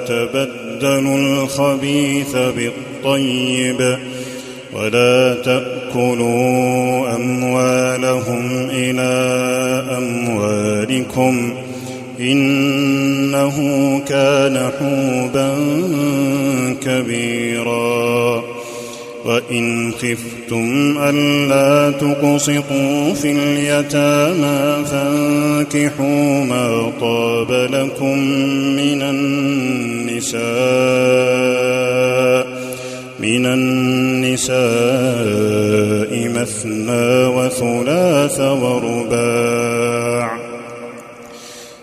ولا تتبدلوا الخبيث بالطيب ولا تأكلوا أموالهم إلى أموالكم إنه كان حوبا كبيرا وإن خفتم ألا تقسطوا في اليتامى فانكحوا ما طاب لكم من النساء من النساء مثنى وثلاث ورباع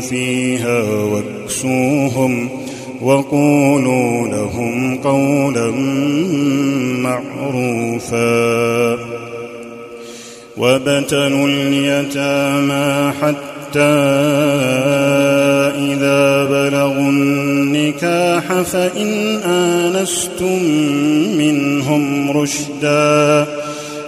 فيها واكسوهم وقولوا لهم قولا معروفا. وابتلوا اليتامى حتى إذا بلغوا النكاح فإن آنستم منهم رشداً.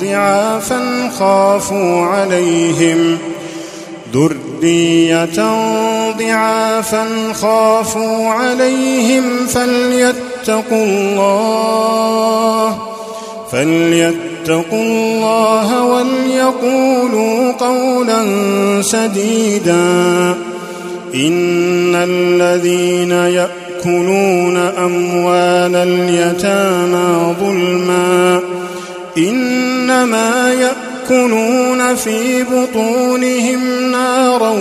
ضعافا خافوا عليهم. ذريه ضعافا خافوا عليهم. فليتقوا الله فليتقوا الله وليقولوا قولا سديدا. إن الذين يأكلون أموال اليتامى ظلما إنما يأكلون في بطونهم نارا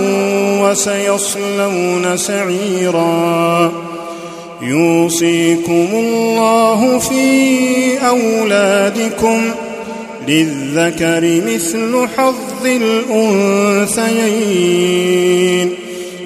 وسيصلون سعيرا. يوصيكم الله في أولادكم للذكر مثل حظ الأنثيين.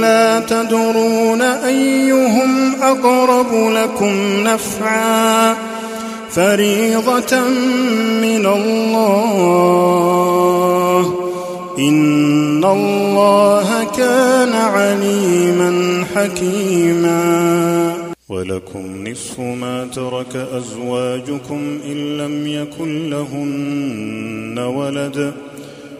لا تدرون أيهم أقرب لكم نفعاً فريضة من الله إن الله كان عليما حكيما. ولكم نصف ما ترك أزواجكم إن لم يكن لهن ولد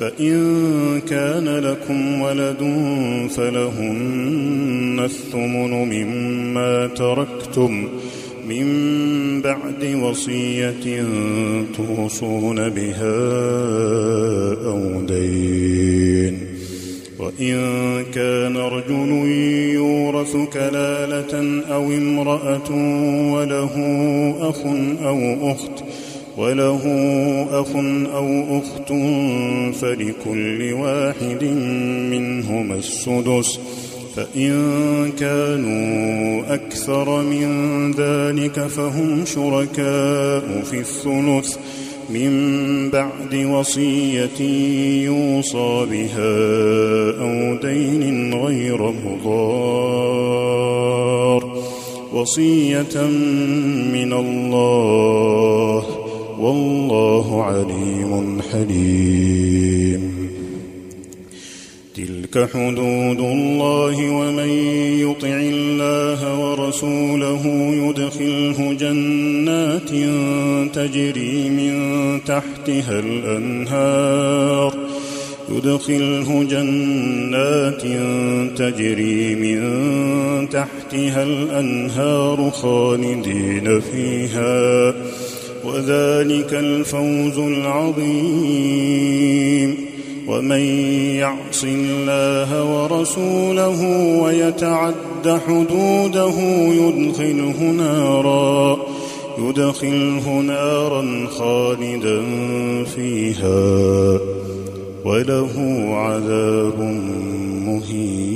فإن كان لكم ولد فلهن الثمن مما تركتم من بعد وصية توصون بها أو دين. وإن كان رجل يورث كلالة أو امرأة وله أخ أو أخت وله أخ أو أخت فلكل واحد منهما السدس فإن كانوا أكثر من ذلك فهم شركاء في الثلث من بعد وصية يوصى بها أو دين غير مضار. وصية من الله والله عليم حليم. تلك حدود الله ومن يطع الله ورسوله يدخله جنات تجري من تحتها الأنهار. يدخله جنات تجري من تحتها الأنهار خالدين فيها. وذلك الفوز العظيم. ومن يعص الله ورسوله ويتعد حدوده يدخله نارا يدخله نارا خالدا فيها وله عذاب مهين.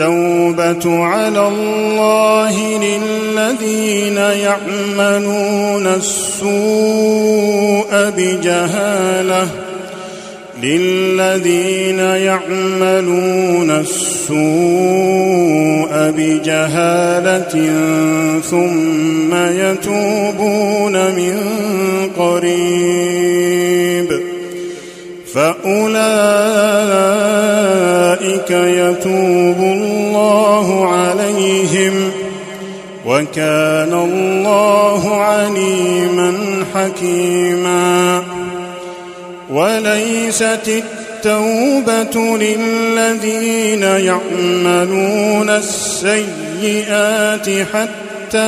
التوبة على الله للذين يعملون السوء بجهالة للذين يعملون السوء بجهالة ثم يتوبون من قريب. فأولئك يتوب وكان الله عليما حكيما. وليست التوبة للذين يعملون السيئات حتى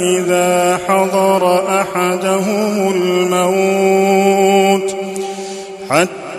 إذا حضر أحدهم الموت حتى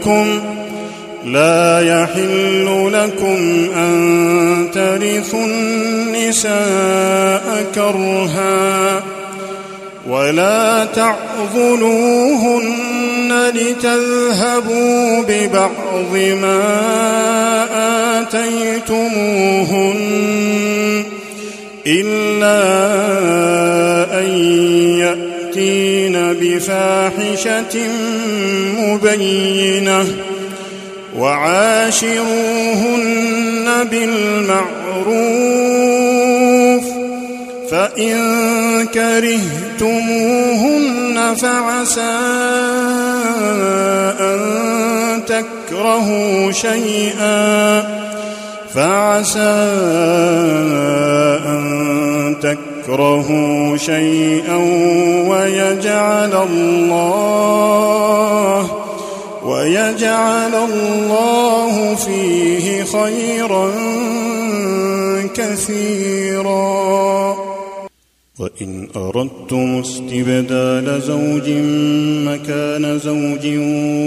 لكم لا يحل لكم أن ترثوا النساء كرها ولا تعضلوهن لتذهبوا ببعض ما آتيتموهن إلا أن يأتين بفاحشة مبينة وعاشروهن بالمعروف فإن كرهتموهن فعسى أن تكرهوا شيئا فعسى أن تكرهوا شيئا ويجعل الله ويجعل الله فيه خيرا كثيرا. وإن أردتم استبدال زوج مكان زوج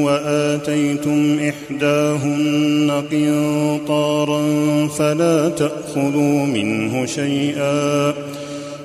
وآتيتم إحداهن قنطارا فلا تأخذوا منه شيئا.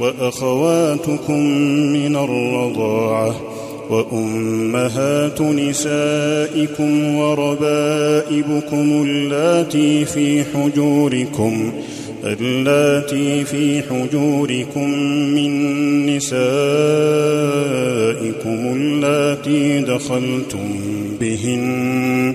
وأخواتكم من الرضاعة وأمهات نسائكم وربائبكم اللاتي في حجوركم اللاتي في حجوركم من نسائكم اللاتي دخلتم بهن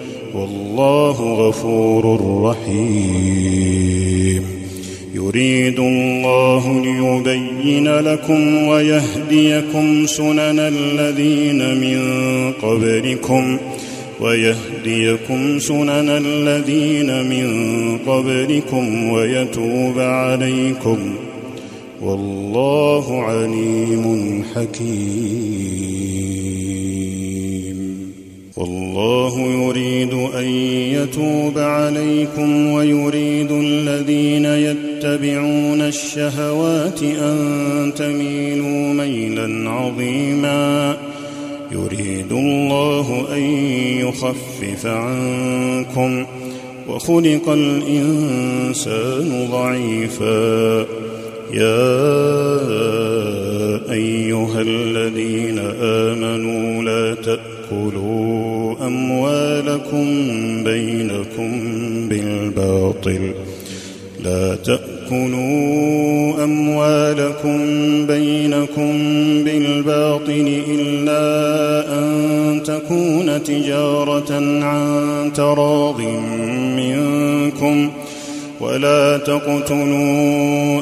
والله غفور رحيم. يريد الله ليبين لكم ويهديكم سنن الذين من قبلكم ويهديكم سنن الذين من قبلكم ويتوب عليكم. والله عليم حكيم. والله يريد أن يتوب عليكم ويريد الذين يتبعون الشهوات أن تميلوا ميلا عظيما. يريد الله أن يخفف عنكم وخلق الإنسان ضعيفا. يا أيها الذين آمنوا لا تاكلوا أموالكم بينكم بالباطل. لا تأكلوا أموالكم بينكم بالباطل إلا أن تكون تجارة عن تراض منكم. ولا تقتلوا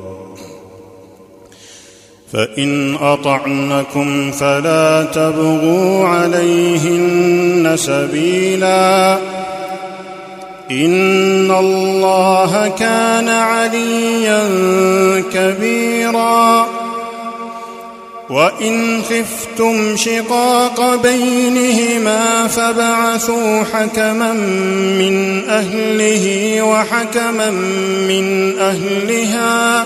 فإن أطعنكم فلا تبغوا عليهن سبيلا. إن الله كان عليا كبيرا. وإن خفتم شقاق بينهما فبعثوا حكما من أهله وحكما من أهلها.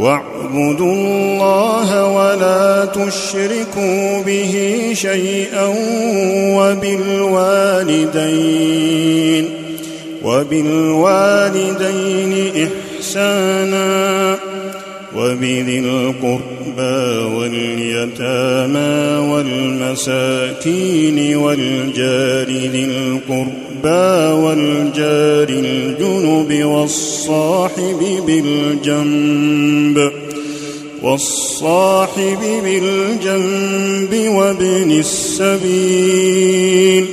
واعبدوا الله ولا تشركوا به شيئا وبالوالدين وبالوالدين إحسانا وبذي القربى واليتامى والمساكين والجار ذي القربى والجار الجنب والصاحب بالجنب والصاحب بالجنب وابن السبيل.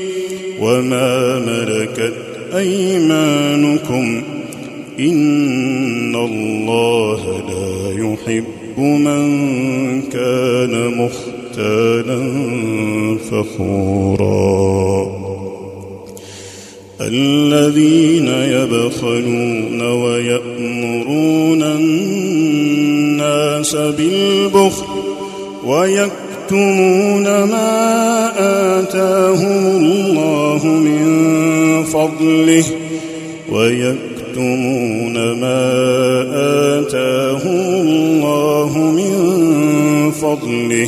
وما ملكت أيمانكم إن الله لا يحب من كان مختالا فخورا. الذين يبخلون ويأمرون الناس بالبخل ويكتمون ما آتاهم الله من فضله ويكتمون ما آتاهم الله من فضله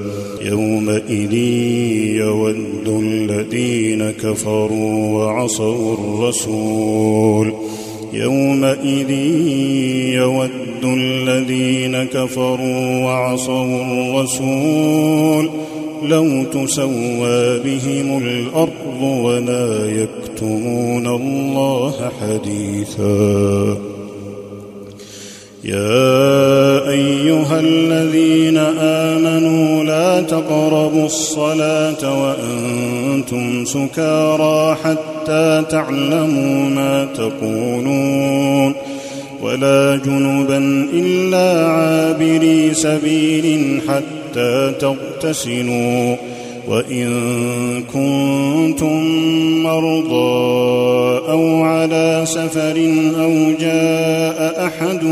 يومئذ يود الذين كفروا وعصوا الرسول. يومئذ يود الذين كفروا وعصوا الرسول. لو تسوى بهم الأرض ولا يكتمون الله حديثا. يا أيها الذين آمنوا تقربوا الصلاة وأنتم سكارى حتى تعلموا ما تقولون ولا جنبا إلا عابري سبيل حتى تغتسلوا وإن كنتم مرضى أو على سفر أو جاء أحد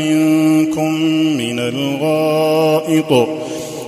منكم من الغائط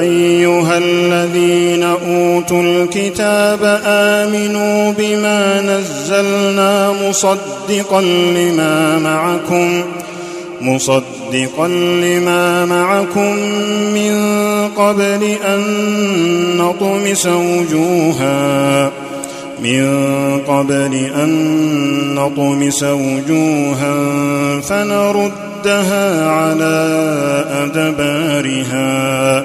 أيها الذين أوتوا الكتاب آمنوا بما نزلنا مصدقا لما معكم مصدقا لما معكم من قبل أن نطمس وجوها من قبل أن نطمس وجوها فنرد ردها على أدبارها.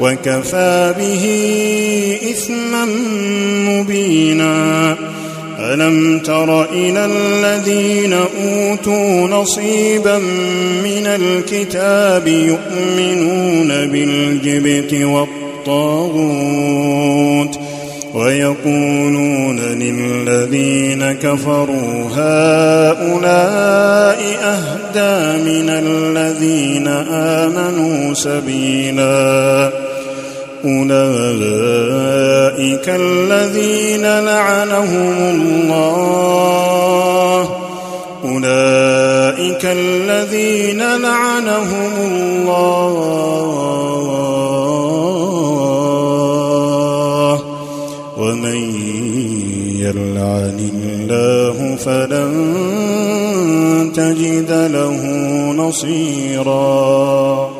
وكفى به إثما مبينا. ألم تر إلى الذين أوتوا نصيبا من الكتاب يؤمنون بالجبت والطاغوت ويقولون للذين كفروا هؤلاء أهدى من الذين آمنوا سبيلا. أولئك الذين لعنهم الله. أولئك الذين لعنهم الله. ومن يلعن الله فلن تجد له نصيرا.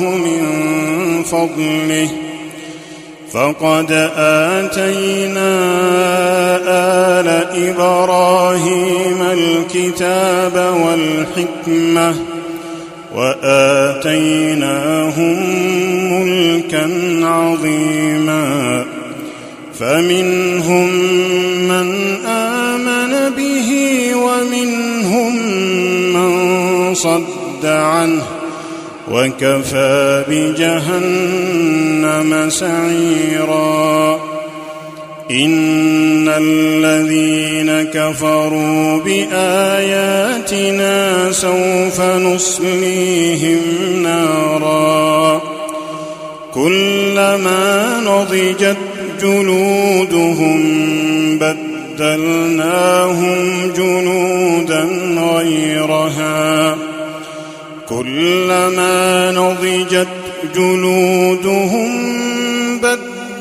من فضله. فقد آتينا آل إبراهيم الكتاب والحكمة وآتيناهم ملكا عظيما. فمنهم من آمن به ومنهم من صد عنه. وكفى بجهنم سعيرا. إن الذين كفروا بآياتنا سوف نصليهم نارا. كلما نضجت جلودهم بدلناهم جنودا غيرها. كلما نضجت جلودهم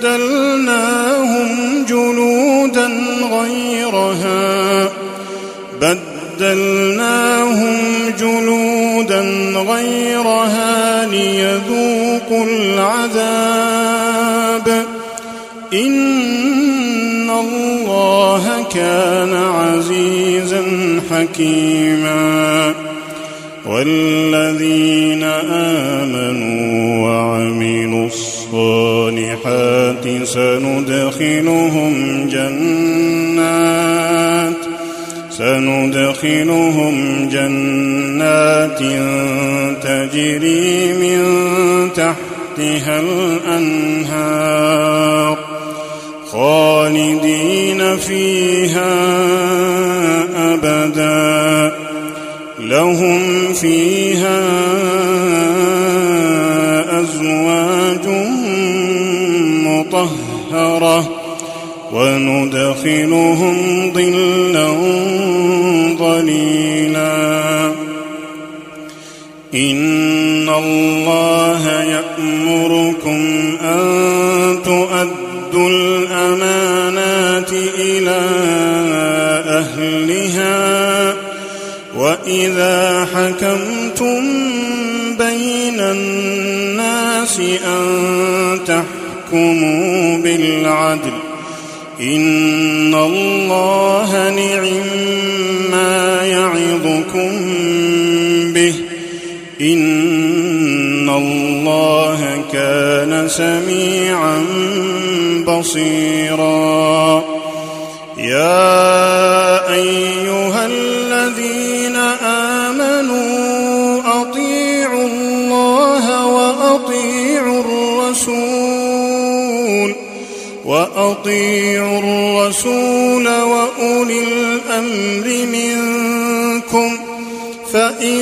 بدلناهم جلودا غيرها. بدلناهم جلودا غيرها ليذوقوا العذاب. إن الله كان عزيزا حكيما. والذين آمنوا وعملوا الصالحات سندخلهم جنات سندخلهم جنات تجري من تحتها الأنهار خالدين فيها أبدا. لهم فيها أزواج مطهرة وندخلهم ظلا ظليلا. إن الله وإذا حكمتم بين الناس أن تحكموا بالعدل إن الله نعم ما يعظكم به إن الله كان سميعا بصيرا. يا أيها وأطيعوا الرسول وأولي الأمر منكم فإن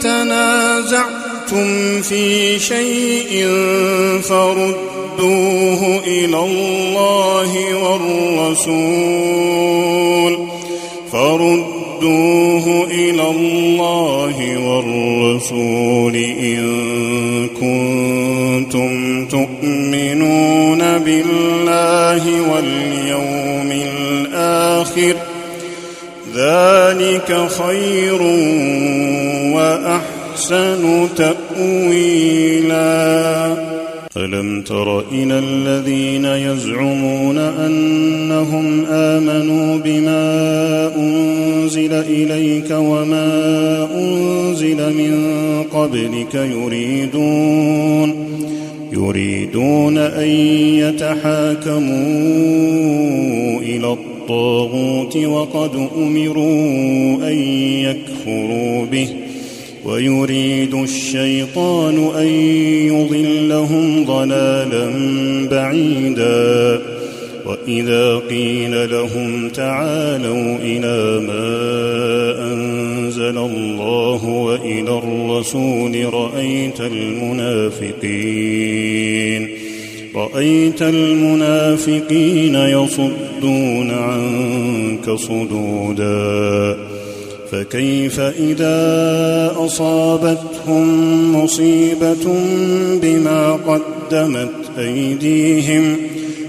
تنازعتم في شيء فردوه إلى الله والرسول فردوه إلى الله والرسول إن بالله واليوم الآخر ذلك خير وأحسن تأويلا. ألم تر إلى الذين يزعمون أنهم آمنوا بما أنزل إليك وما أنزل من قبلك يريدون يريدون أن يتحاكموا إلى الطاغوت وقد أمروا أن يكفروا به ويريد الشيطان أن يضلهم ضلالا بعيدا. وإذا قيل لهم تعالوا إلى ما الله والى الرسول رايت المنافقين رايت المنافقين يصدون عنك صدودا فكيف اذا اصابتهم مصيبه بما قدمت ايديهم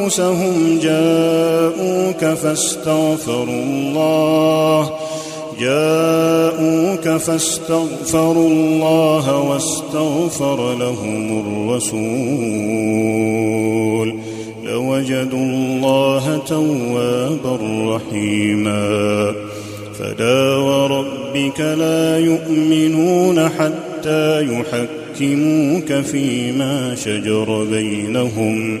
أنفسهم جاءوك فاستغفروا الله جاءوك فاستغفروا الله واستغفر لهم الرسول. لوجدوا الله توابا رحيما. فلا وربك لا يؤمنون حتى يحكموك فيما شجر بينهم.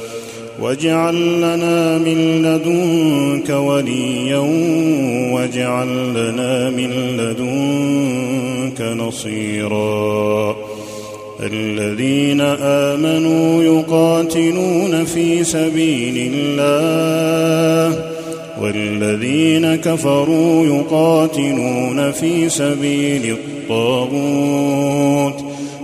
واجعل لنا من لدنك وليا واجعل لنا من لدنك نصيرا. الذين آمنوا يقاتلون في سبيل الله والذين كفروا يقاتلون في سبيل الطاغوت.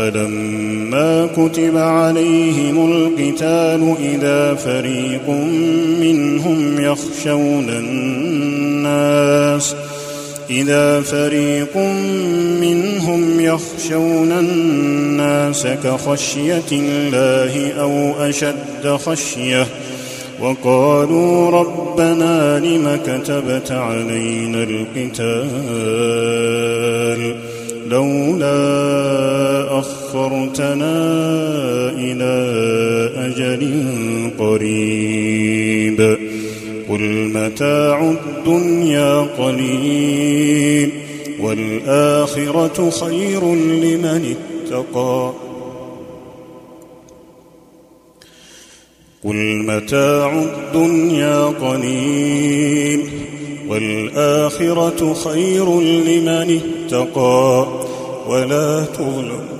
فلما كتب عليهم القتال إذا فريق منهم يخشون الناس إذا فريق منهم يخشون الناس كخشية الله أو أشد خشية وقالوا ربنا لم كتبت علينا القتال لولا أخرتنا إلى أجل قريب. قل متاع الدنيا قليل والآخرة خير لمن اتقى. قل متاع الدنيا قليل والآخرة خير لمن اتقى. ولا تظلم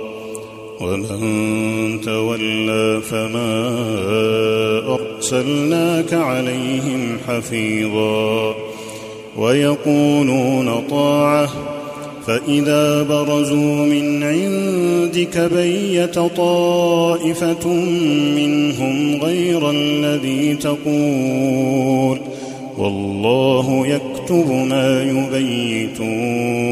ومن تولى فما أرسلناك عليهم حفيظا ويقولون طاعة فإذا برزوا من عندك بيت طائفة منهم غير الذي تقول والله يكتب ما يبيتون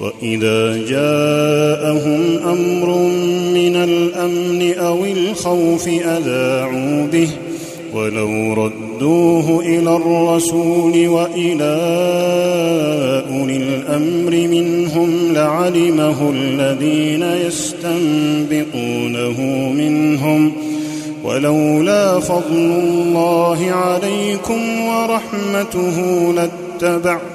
وإذا جاءهم أمر من الأمن أو الخوف أذاعوا به ولو ردوه إلى الرسول وإلى أولي الأمر منهم لعلمه الذين يستنبطونه منهم ولولا فضل الله عليكم ورحمته لاتبعتم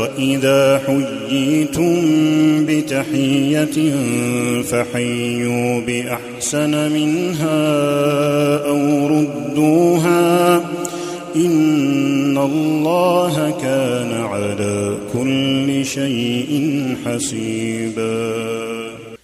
وإذا حييتم بتحية فحيوا بأحسن منها أو ردوها إن الله كان على كل شيء حسيبا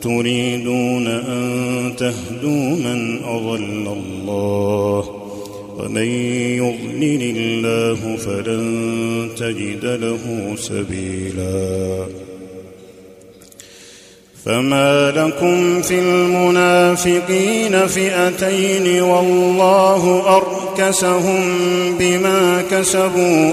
أتريدون أن تهدوا من أضل الله ومن يضلل الله فلن تجد له سبيلا. فما لكم في المنافقين فئتين والله أركسهم بما كسبوا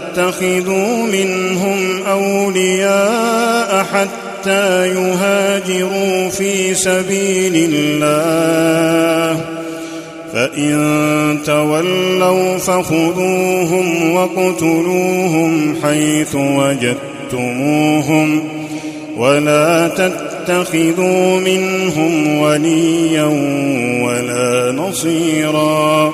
تتخذوا منهم أولياء حتى يهاجروا في سبيل الله. فإن تولوا فخذوهم واقتلوهم حيث وجدتموهم ولا تتخذوا منهم وليا ولا نصيرا.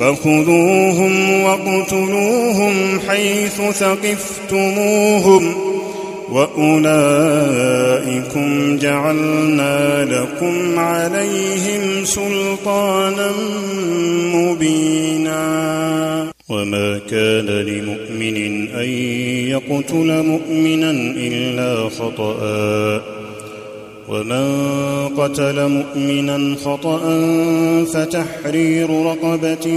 فخذوهم واقتلوهم حيث ثقفتموهم وأولئكم جعلنا لكم عليهم سلطانا مبينا. وما كان لمؤمن أن يقتل مؤمنا إلا خطأ. ومن قتل مؤمنا خطأ فتحرير رقبة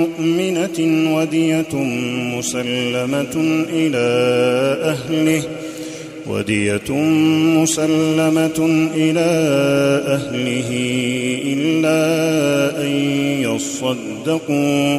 مؤمنة ودية مسلمة إلى أهله ودية مسلمة إلى أهله إلا أن يصدقوا.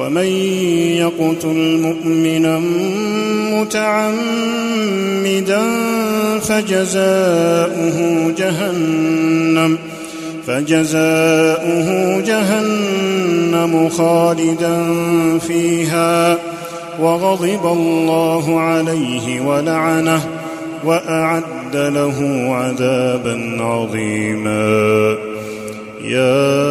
ومن يقتل مؤمنا متعمدا فجزاؤه جهنم فجزاؤه جهنم خالدا فيها وغضب الله عليه ولعنه وأعد له عذابا عظيما. يا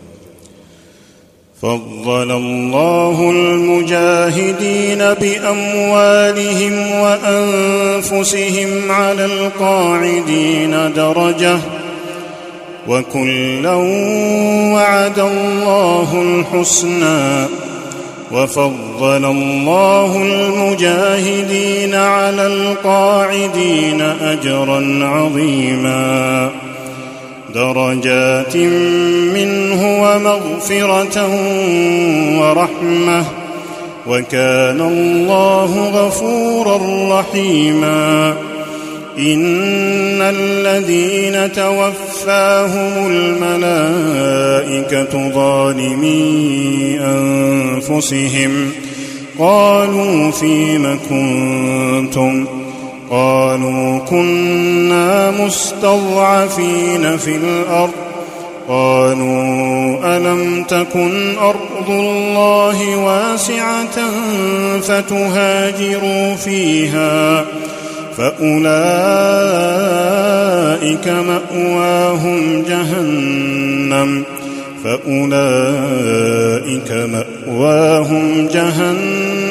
فضل الله المجاهدين بأموالهم وأنفسهم على القاعدين درجة وكلا وعد الله الحسنى وفضل الله المجاهدين على القاعدين أجرا عظيما درجات منه ومغفرة ورحمة. وكان الله غفورا رحيما. إن الذين توفاهم الملائكة ظالمي أنفسهم. قالوا فيم كنتم؟ قالوا كنا مستضعفين في الأرض. قالوا ألم تكن أرض الله واسعة فتهاجروا فيها فأولئك مأواهم جهنم فأولئك مأواهم جهنم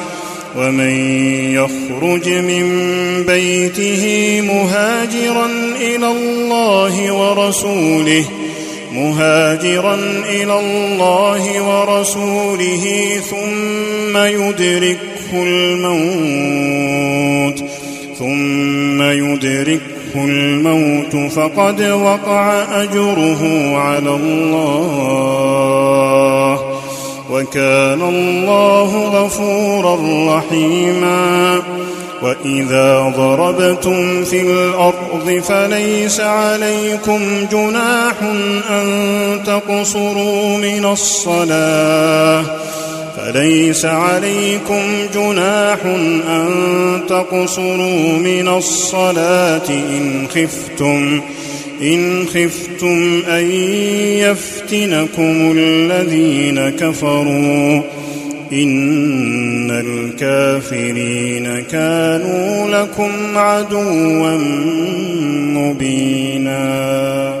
ومن يخرج من بيته مهاجرا إلى الله ورسوله مهاجرا إلى الله ورسوله ثم يدركه الموت ثم يدركه الموت فقد وقع أجره على الله. وكان الله غفورا رحيما. وإذا ضربتم في الأرض فليس عليكم جناح أن تقصروا من الصلاة. فليس عليكم جناح أن تقصروا من الصلاة إن خفتم. إن خفتم أن يفتنكم الذين كفروا إن الكافرين كانوا لكم عدوا مبينا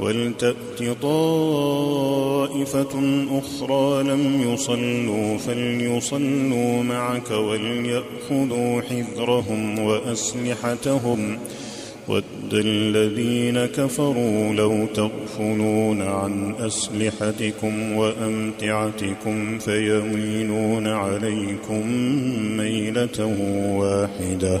ولتأت طائفة أخرى لم يصلوا فليصلوا معك وليأخذوا حذرهم وأسلحتهم ود الذين كفروا لو تغفلون عن أسلحتكم وأمتعتكم فيميلون عليكم ميلة واحدة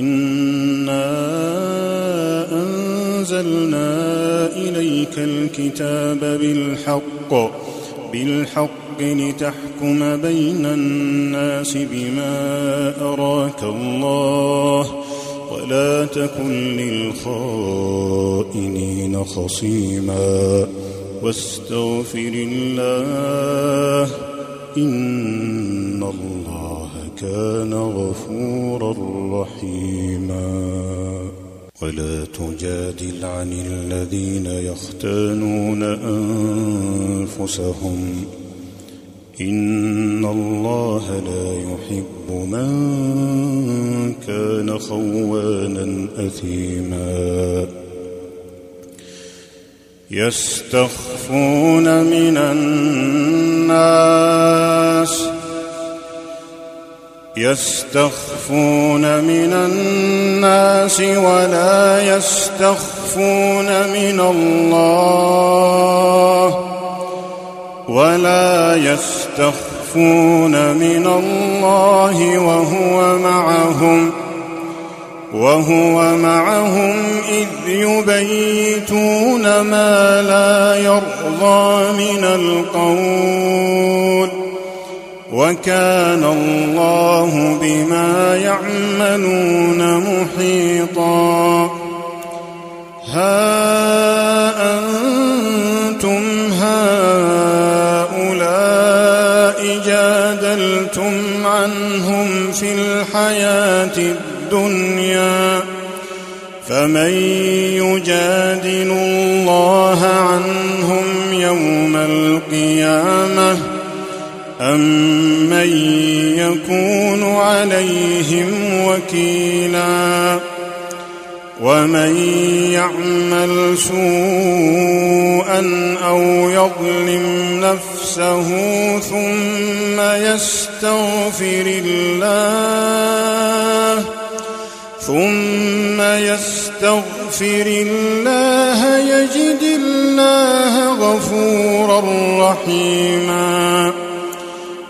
إنا أنزلنا إليك الكتاب بالحق بالحق لتحكم بين الناس بما أراك الله ولا تكن للخائنين خصيما. واستغفر الله إن الله كان غفورا رحيما. ولا تجادل عن الذين يختانون أنفسهم. إن الله لا يحب من كان خوانا أثيما. يستخفون من الناس يستخفون من الناس ولا يستخفون من الله ولا يستخفون من الله وهو معهم وهو معهم إذ يبيتون ما لا يرضى من القول وكان الله بما يعملون محيطا. ها أنتم هؤلاء جادلتم عنهم في الحياة الدنيا. فمن يجادل الله عنهم يوم القيامة أم من يكون عليهم وكيلا ومن يعمل سوءا أو يظلم نفسه ثم يستغفر الله ثم يستغفر الله يجد الله غفورا رحيما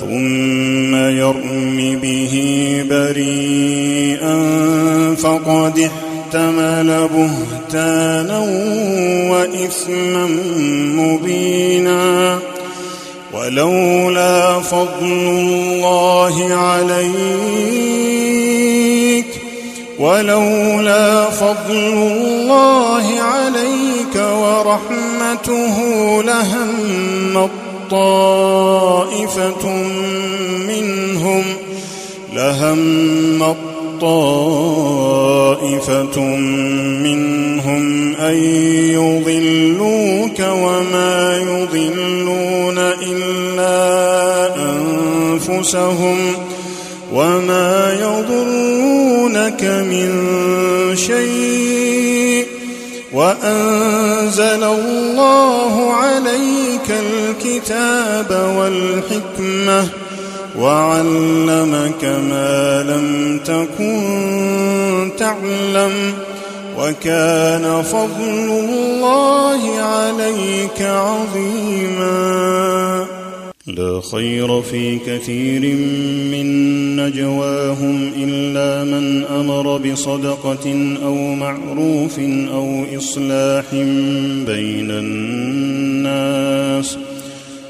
ثم يرم به بريئا فقد احتمل بهتانا وإثما مبينا. ولولا فضل الله عليك ولولا فضل الله عليك ورحمته لهم طائفة منهم لهم طائفة منهم أن يضلوك وما يضلون إلا أنفسهم وما يضرونك من شيء. وأنزل الله عليك الكتاب والحكمة وعلمك ما لم تكن تعلم وكان فضل الله عليك عظيما. لا خير في كثير من نجواهم إلا من أمر بصدقة أو معروف أو إصلاح بين الناس.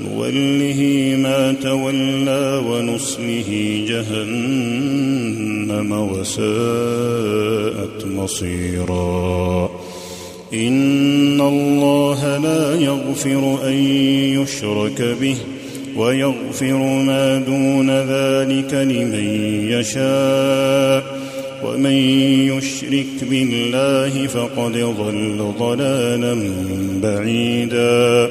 نوله ما تولى ونصله جهنم وساءت مصيرا. إن الله لا يغفر أن يشرك به ويغفر ما دون ذلك لمن يشاء. ومن يشرك بالله فقد ضل ضلالا بعيدا.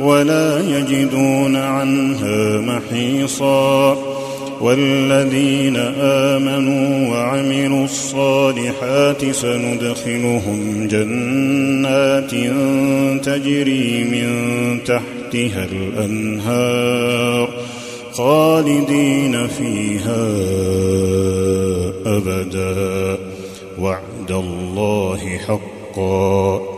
ولا يجدون عنها محيصا. والذين آمنوا وعملوا الصالحات سندخلهم جنات تجري من تحتها الأنهار خالدين فيها أبدا. وعد الله حقا.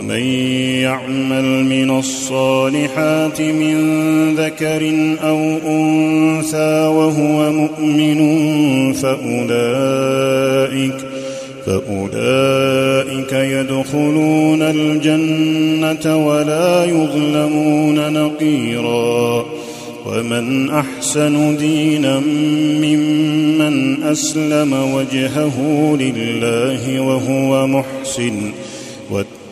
ومن يعمل من الصالحات من ذكر أو أنثى وهو مؤمن فأولئك فأولئك يدخلون الجنة ولا يظلمون نقيرا ومن أحسن دينا ممن أسلم وجهه لله وهو محسن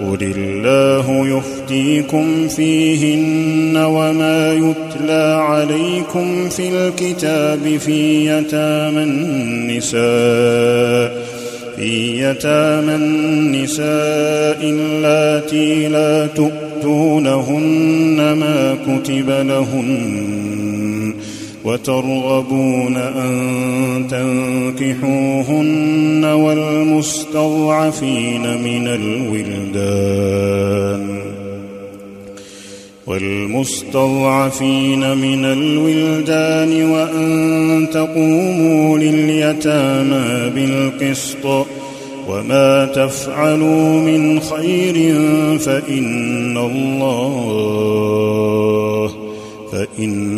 قل الله يفتيكم فيهن وما يتلى عليكم في الكتاب في يتامى النساء في يتامى النساء اللاتي لا تؤتونهن ما كتب لهن وترغبون أن تنكحوهن والمستضعفين من الولدان. والمستضعفين من الولدان وأن تقوموا لليتامى بالقسط. وما تفعلوا من خير فإن الله فإن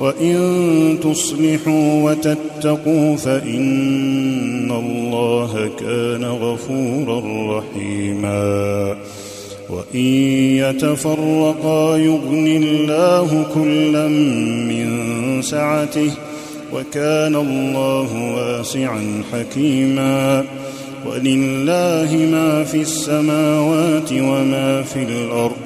وإن تصلحوا وتتقوا فإن الله كان غفورا رحيما. وإن يتفرقا يغن الله كلا من سعته وكان الله واسعا حكيما. ولله ما في السماوات وما في الأرض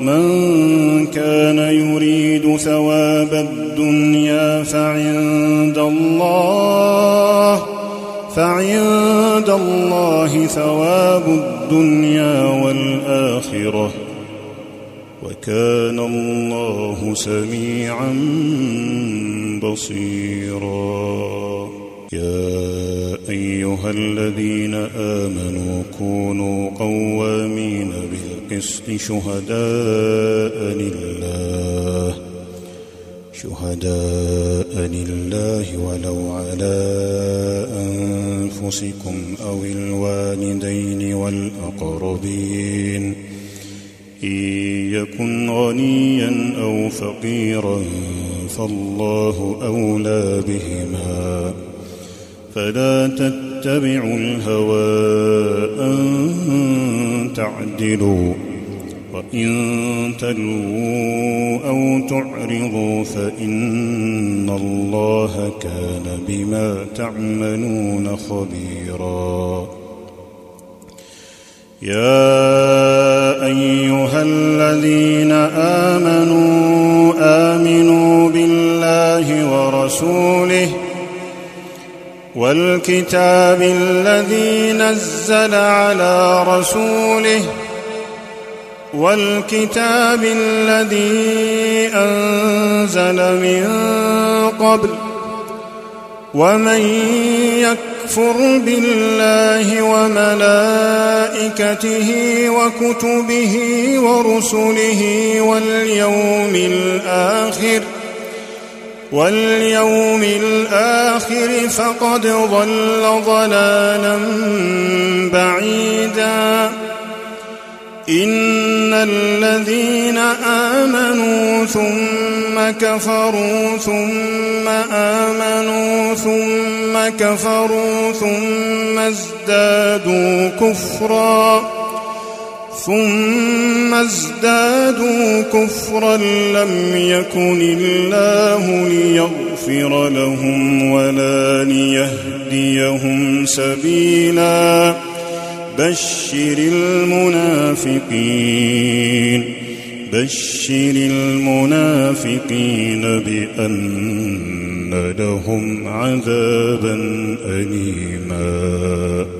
من كان يريد ثواب الدنيا فعند الله فعند عند الله ثواب الدنيا والآخرة. وكان الله سميعا بصيرا. يا أيها الذين آمنوا كونوا قوامين بالقسط شهداء لله شهداء لله ولو على أنفسكم أو الوالدين والأقربين. إن يكن غنيا أو فقيرا فالله أولى بهما. فلا تتبعوا الهوى أن تعدلوا وإن تلووا أو تعرضوا فإن الله كان بما تعملون خبيرا. يا أيها الذين آمنوا آمنوا بالله ورسوله والكتاب الذي نزل على رسوله والكتاب الذي أنزل من قبل ومن يكفر بالله وملائكته وكتبه ورسله واليوم الآخر واليوم الآخر فقد ضل ضلالا بعيدا. إن الذين آمنوا ثم كفروا ثم آمنوا ثم كفروا ثم ازدادوا كفرًا. ثم ازدادوا كفرا لم يكن الله ليغفر لهم ولا ليهديهم سبيلا. بشر المنافقين بشر المنافقين بأن لهم عذابا اليما.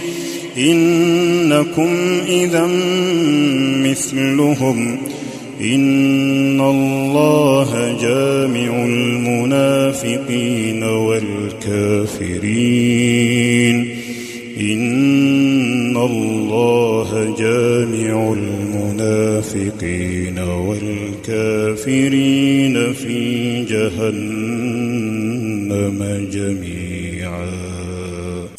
إنكم إذا مثلهم. إن الله جامع المنافقين والكافرين. إن الله جامع المنافقين والكافرين في جهنم جميعا.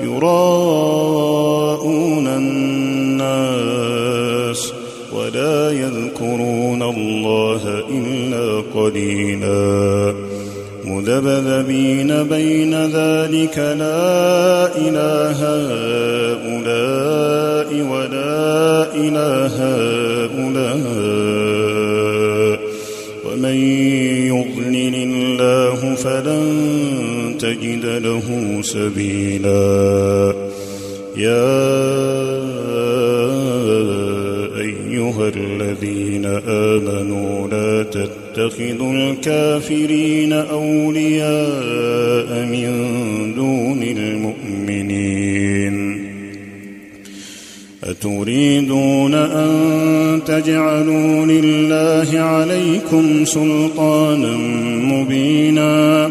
يراءون الناس ولا يذكرون الله إلا قليلا. مذبذبين بين ذلك لا إله هؤلاء ولا إله هؤلاء. ومن يضلل الله فلن تجد له سبيلا. يا أيها الذين آمنوا لا تتخذوا الكافرين أولياء من دون المؤمنين. أتريدون أن تجعلوا لله عليكم سلطانا مبينا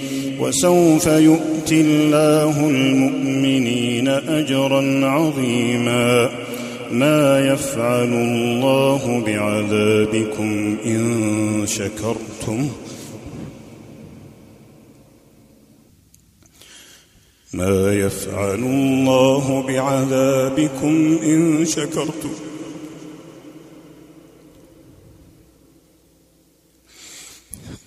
وسوف يؤتي الله المؤمنين أجرا عظيما. ما يفعل الله بعذابكم إن شكرتم. ما يفعل الله بعذابكم إن شكرتم.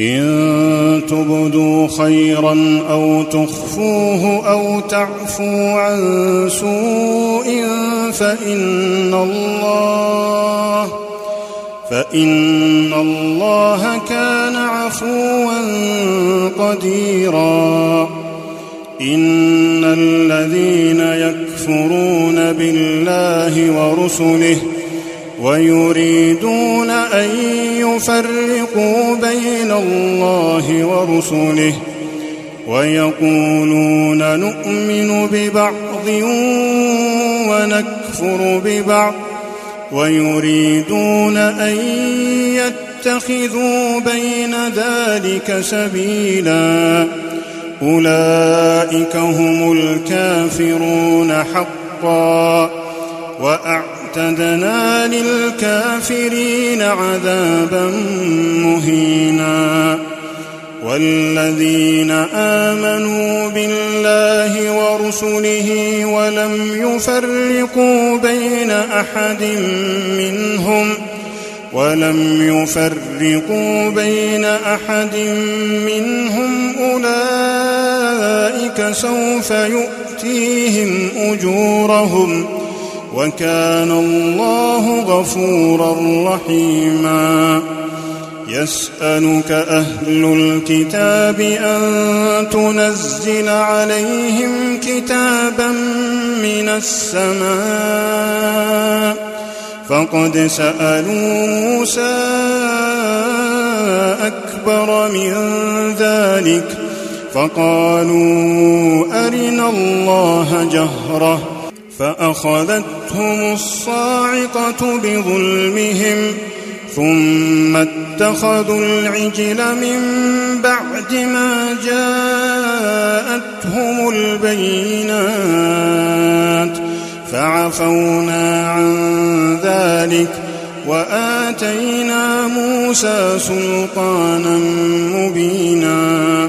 إن تبدوا خيرا أو تخفوه أو تعفوا عن سوء فإن الله فإن الله كان عفوا قديرا. إن الذين يكفرون بالله ورسله ويريدون أن يفرقوا بين الله ورسله ويقولون نؤمن ببعض ونكفر ببعض ويريدون أن يتخذوا بين ذلك سبيلا أولئك هم الكافرون حقا وأعلم واعتدنا للكافرين عذابا مهينا. والذين آمنوا بالله ورسله ولم يفرقوا بين أحد منهم ولم يفرقوا بين أحد منهم أولئك سوف يؤتيهم أجورهم. وكان الله غفورا رحيما. يسألك أهل الكتاب أن تنزل عليهم كتابا من السماء. فقد سألوا موسى أكبر من ذلك. فقالوا أرنا الله جهرة. فأخذتهم الصاعقة بظلمهم ثم اتخذوا العجل من بعد ما جاءتهم البينات فعفونا عن ذلك وآتينا موسى سلطانا مبينا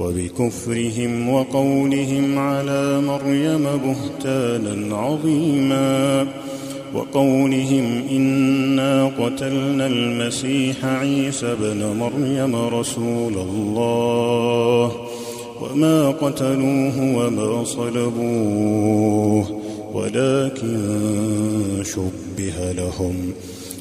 وبكفرهم وقولهم على مريم بهتانا عظيما وقولهم إنا قتلنا المسيح عيسى بن مريم رسول الله وما قتلوه وما صلبوه ولكن شبه لهم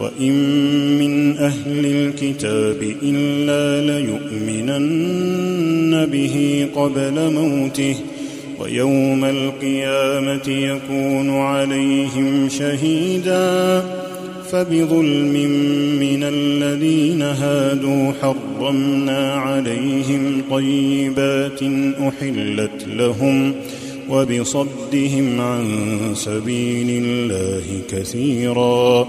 وإن من أهل الكتاب إلا ليؤمنن به قبل موته ويوم القيامة يكون عليهم شهيدا. فبظلم من الذين هادوا حرمنا عليهم طيبات أحلت لهم وبصدهم عن سبيل الله كثيرا.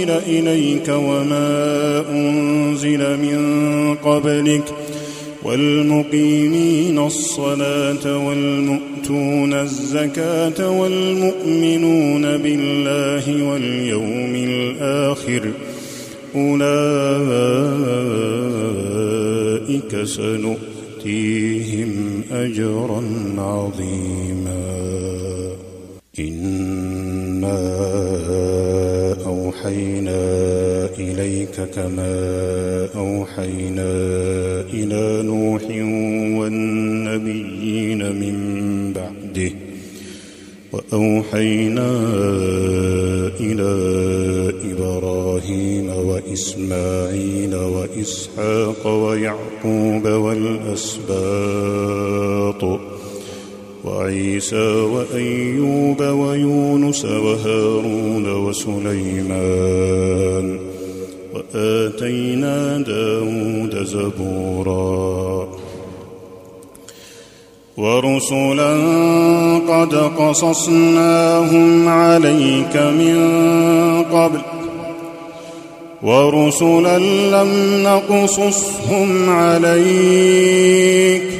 انزل إليك وما أنزل من قبلك والمقيمين الصلاة والمؤتون الزكاة والمؤمنون بالله واليوم الآخر أولئك سنؤتيهم أجرا عظيما إنا أوحينا إليك كما أوحينا إلى نوح والنبيين من بعده. وأوحينا إلى إبراهيم وإسماعيل وإسحاق ويعقوب والأسباط. وعيسى وأيوب ويونس وهارون وسليمان وآتينا داود زبورا ورسلا قد قصصناهم عليك من قبل ورسلا لم نقصصهم عليك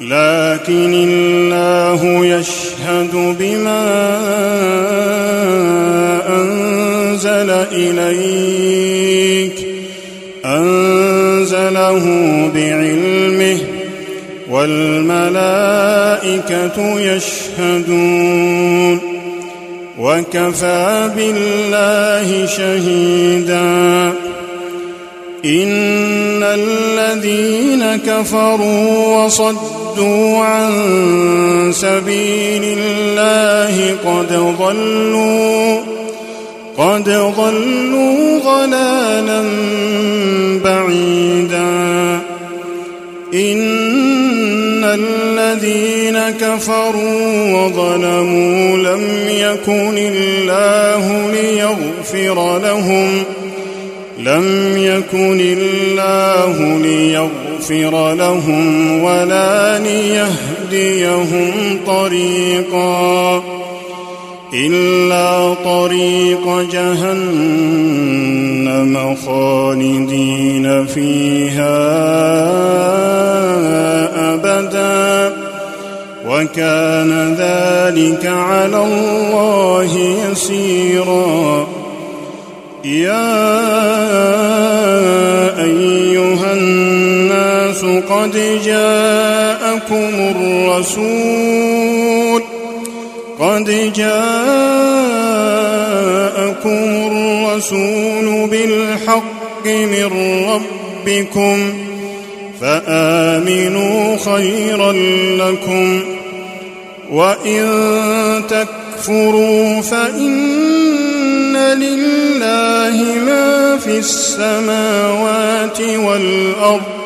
لكن الله يشهد بما أنزل إليك أنزله بعلمه والملائكة يشهدون وكفى بالله شهيدا. إن الذين كفروا وصدوا عن سبيل الله قد ضلوا قد ضلوا ضلالا بعيدا. إن الذين كفروا وظلموا لم يكن الله ليغفر لهم لم يكن الله ليغفر لهم ولا ليهديهم طريقا إلا طريق جهنم خالدين فيها أبدا. وكان ذلك على الله يسيرا. يا قد جاءكم الرسول قد جاءكم الرسول بالحق من ربكم فآمنوا خيرا لكم وإن تكفروا فإن لله ما في السماوات والأرض